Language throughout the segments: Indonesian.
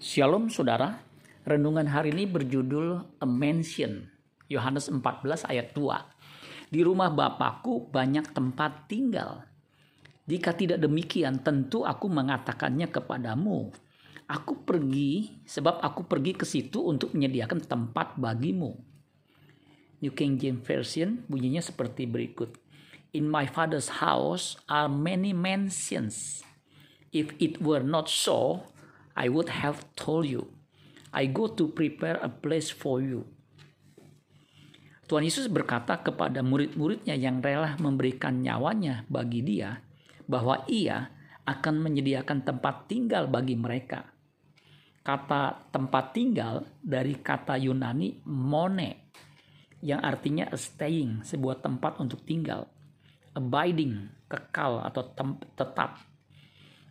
Shalom saudara, renungan hari ini berjudul A Mansion, Yohanes 14 ayat 2. Di rumah Bapakku banyak tempat tinggal. Jika tidak demikian, tentu aku mengatakannya kepadamu. Aku pergi sebab aku pergi ke situ untuk menyediakan tempat bagimu. New King James Version bunyinya seperti berikut. In my father's house are many mansions. If it were not so, I would have told you. I go to prepare a place for you. Tuhan Yesus berkata kepada murid-muridnya yang rela memberikan nyawanya bagi dia bahwa ia akan menyediakan tempat tinggal bagi mereka. Kata tempat tinggal dari kata Yunani mone yang artinya staying, sebuah tempat untuk tinggal. Abiding, kekal atau tetap.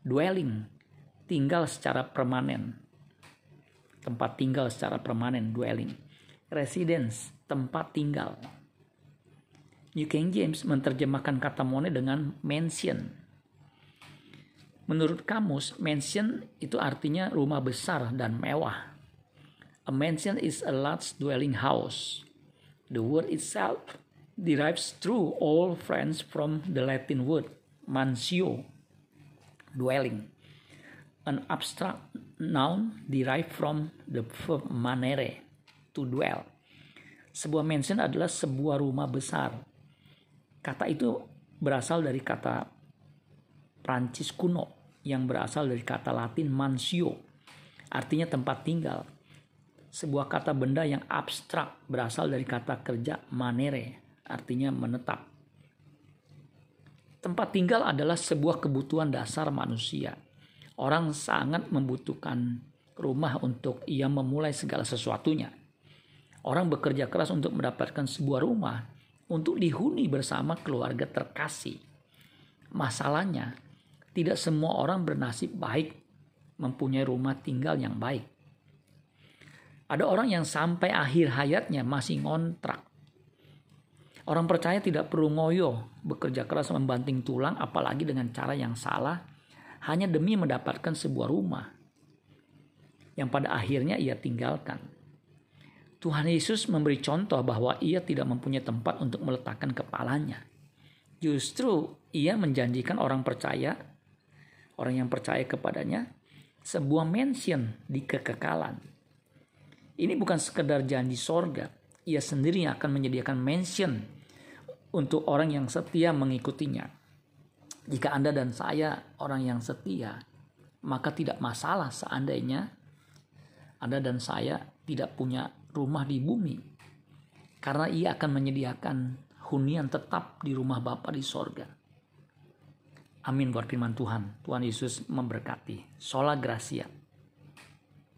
Dwelling, tinggal secara permanen. Tempat tinggal secara permanen, dwelling. Residence, tempat tinggal. New King James menerjemahkan kata mone dengan mansion. Menurut kamus, mansion itu artinya rumah besar dan mewah. A mansion is a large dwelling house. The word itself derives through all friends from the Latin word mansio, dwelling an abstract noun derived from the verb manere, to dwell. Sebuah mansion adalah sebuah rumah besar. Kata itu berasal dari kata Prancis kuno yang berasal dari kata Latin mansio, artinya tempat tinggal. Sebuah kata benda yang abstrak berasal dari kata kerja manere, artinya menetap. Tempat tinggal adalah sebuah kebutuhan dasar manusia Orang sangat membutuhkan rumah untuk ia memulai segala sesuatunya. Orang bekerja keras untuk mendapatkan sebuah rumah untuk dihuni bersama keluarga terkasih. Masalahnya, tidak semua orang bernasib baik mempunyai rumah tinggal yang baik. Ada orang yang sampai akhir hayatnya masih ngontrak. Orang percaya tidak perlu ngoyo, bekerja keras membanting tulang apalagi dengan cara yang salah hanya demi mendapatkan sebuah rumah yang pada akhirnya ia tinggalkan. Tuhan Yesus memberi contoh bahwa ia tidak mempunyai tempat untuk meletakkan kepalanya. Justru ia menjanjikan orang percaya, orang yang percaya kepadanya, sebuah mansion di kekekalan. Ini bukan sekedar janji sorga, ia sendiri akan menyediakan mansion untuk orang yang setia mengikutinya. Jika Anda dan saya orang yang setia, maka tidak masalah seandainya Anda dan saya tidak punya rumah di bumi. Karena ia akan menyediakan hunian tetap di rumah Bapa di sorga. Amin buat firman Tuhan. Tuhan Yesus memberkati. Sola Gracia.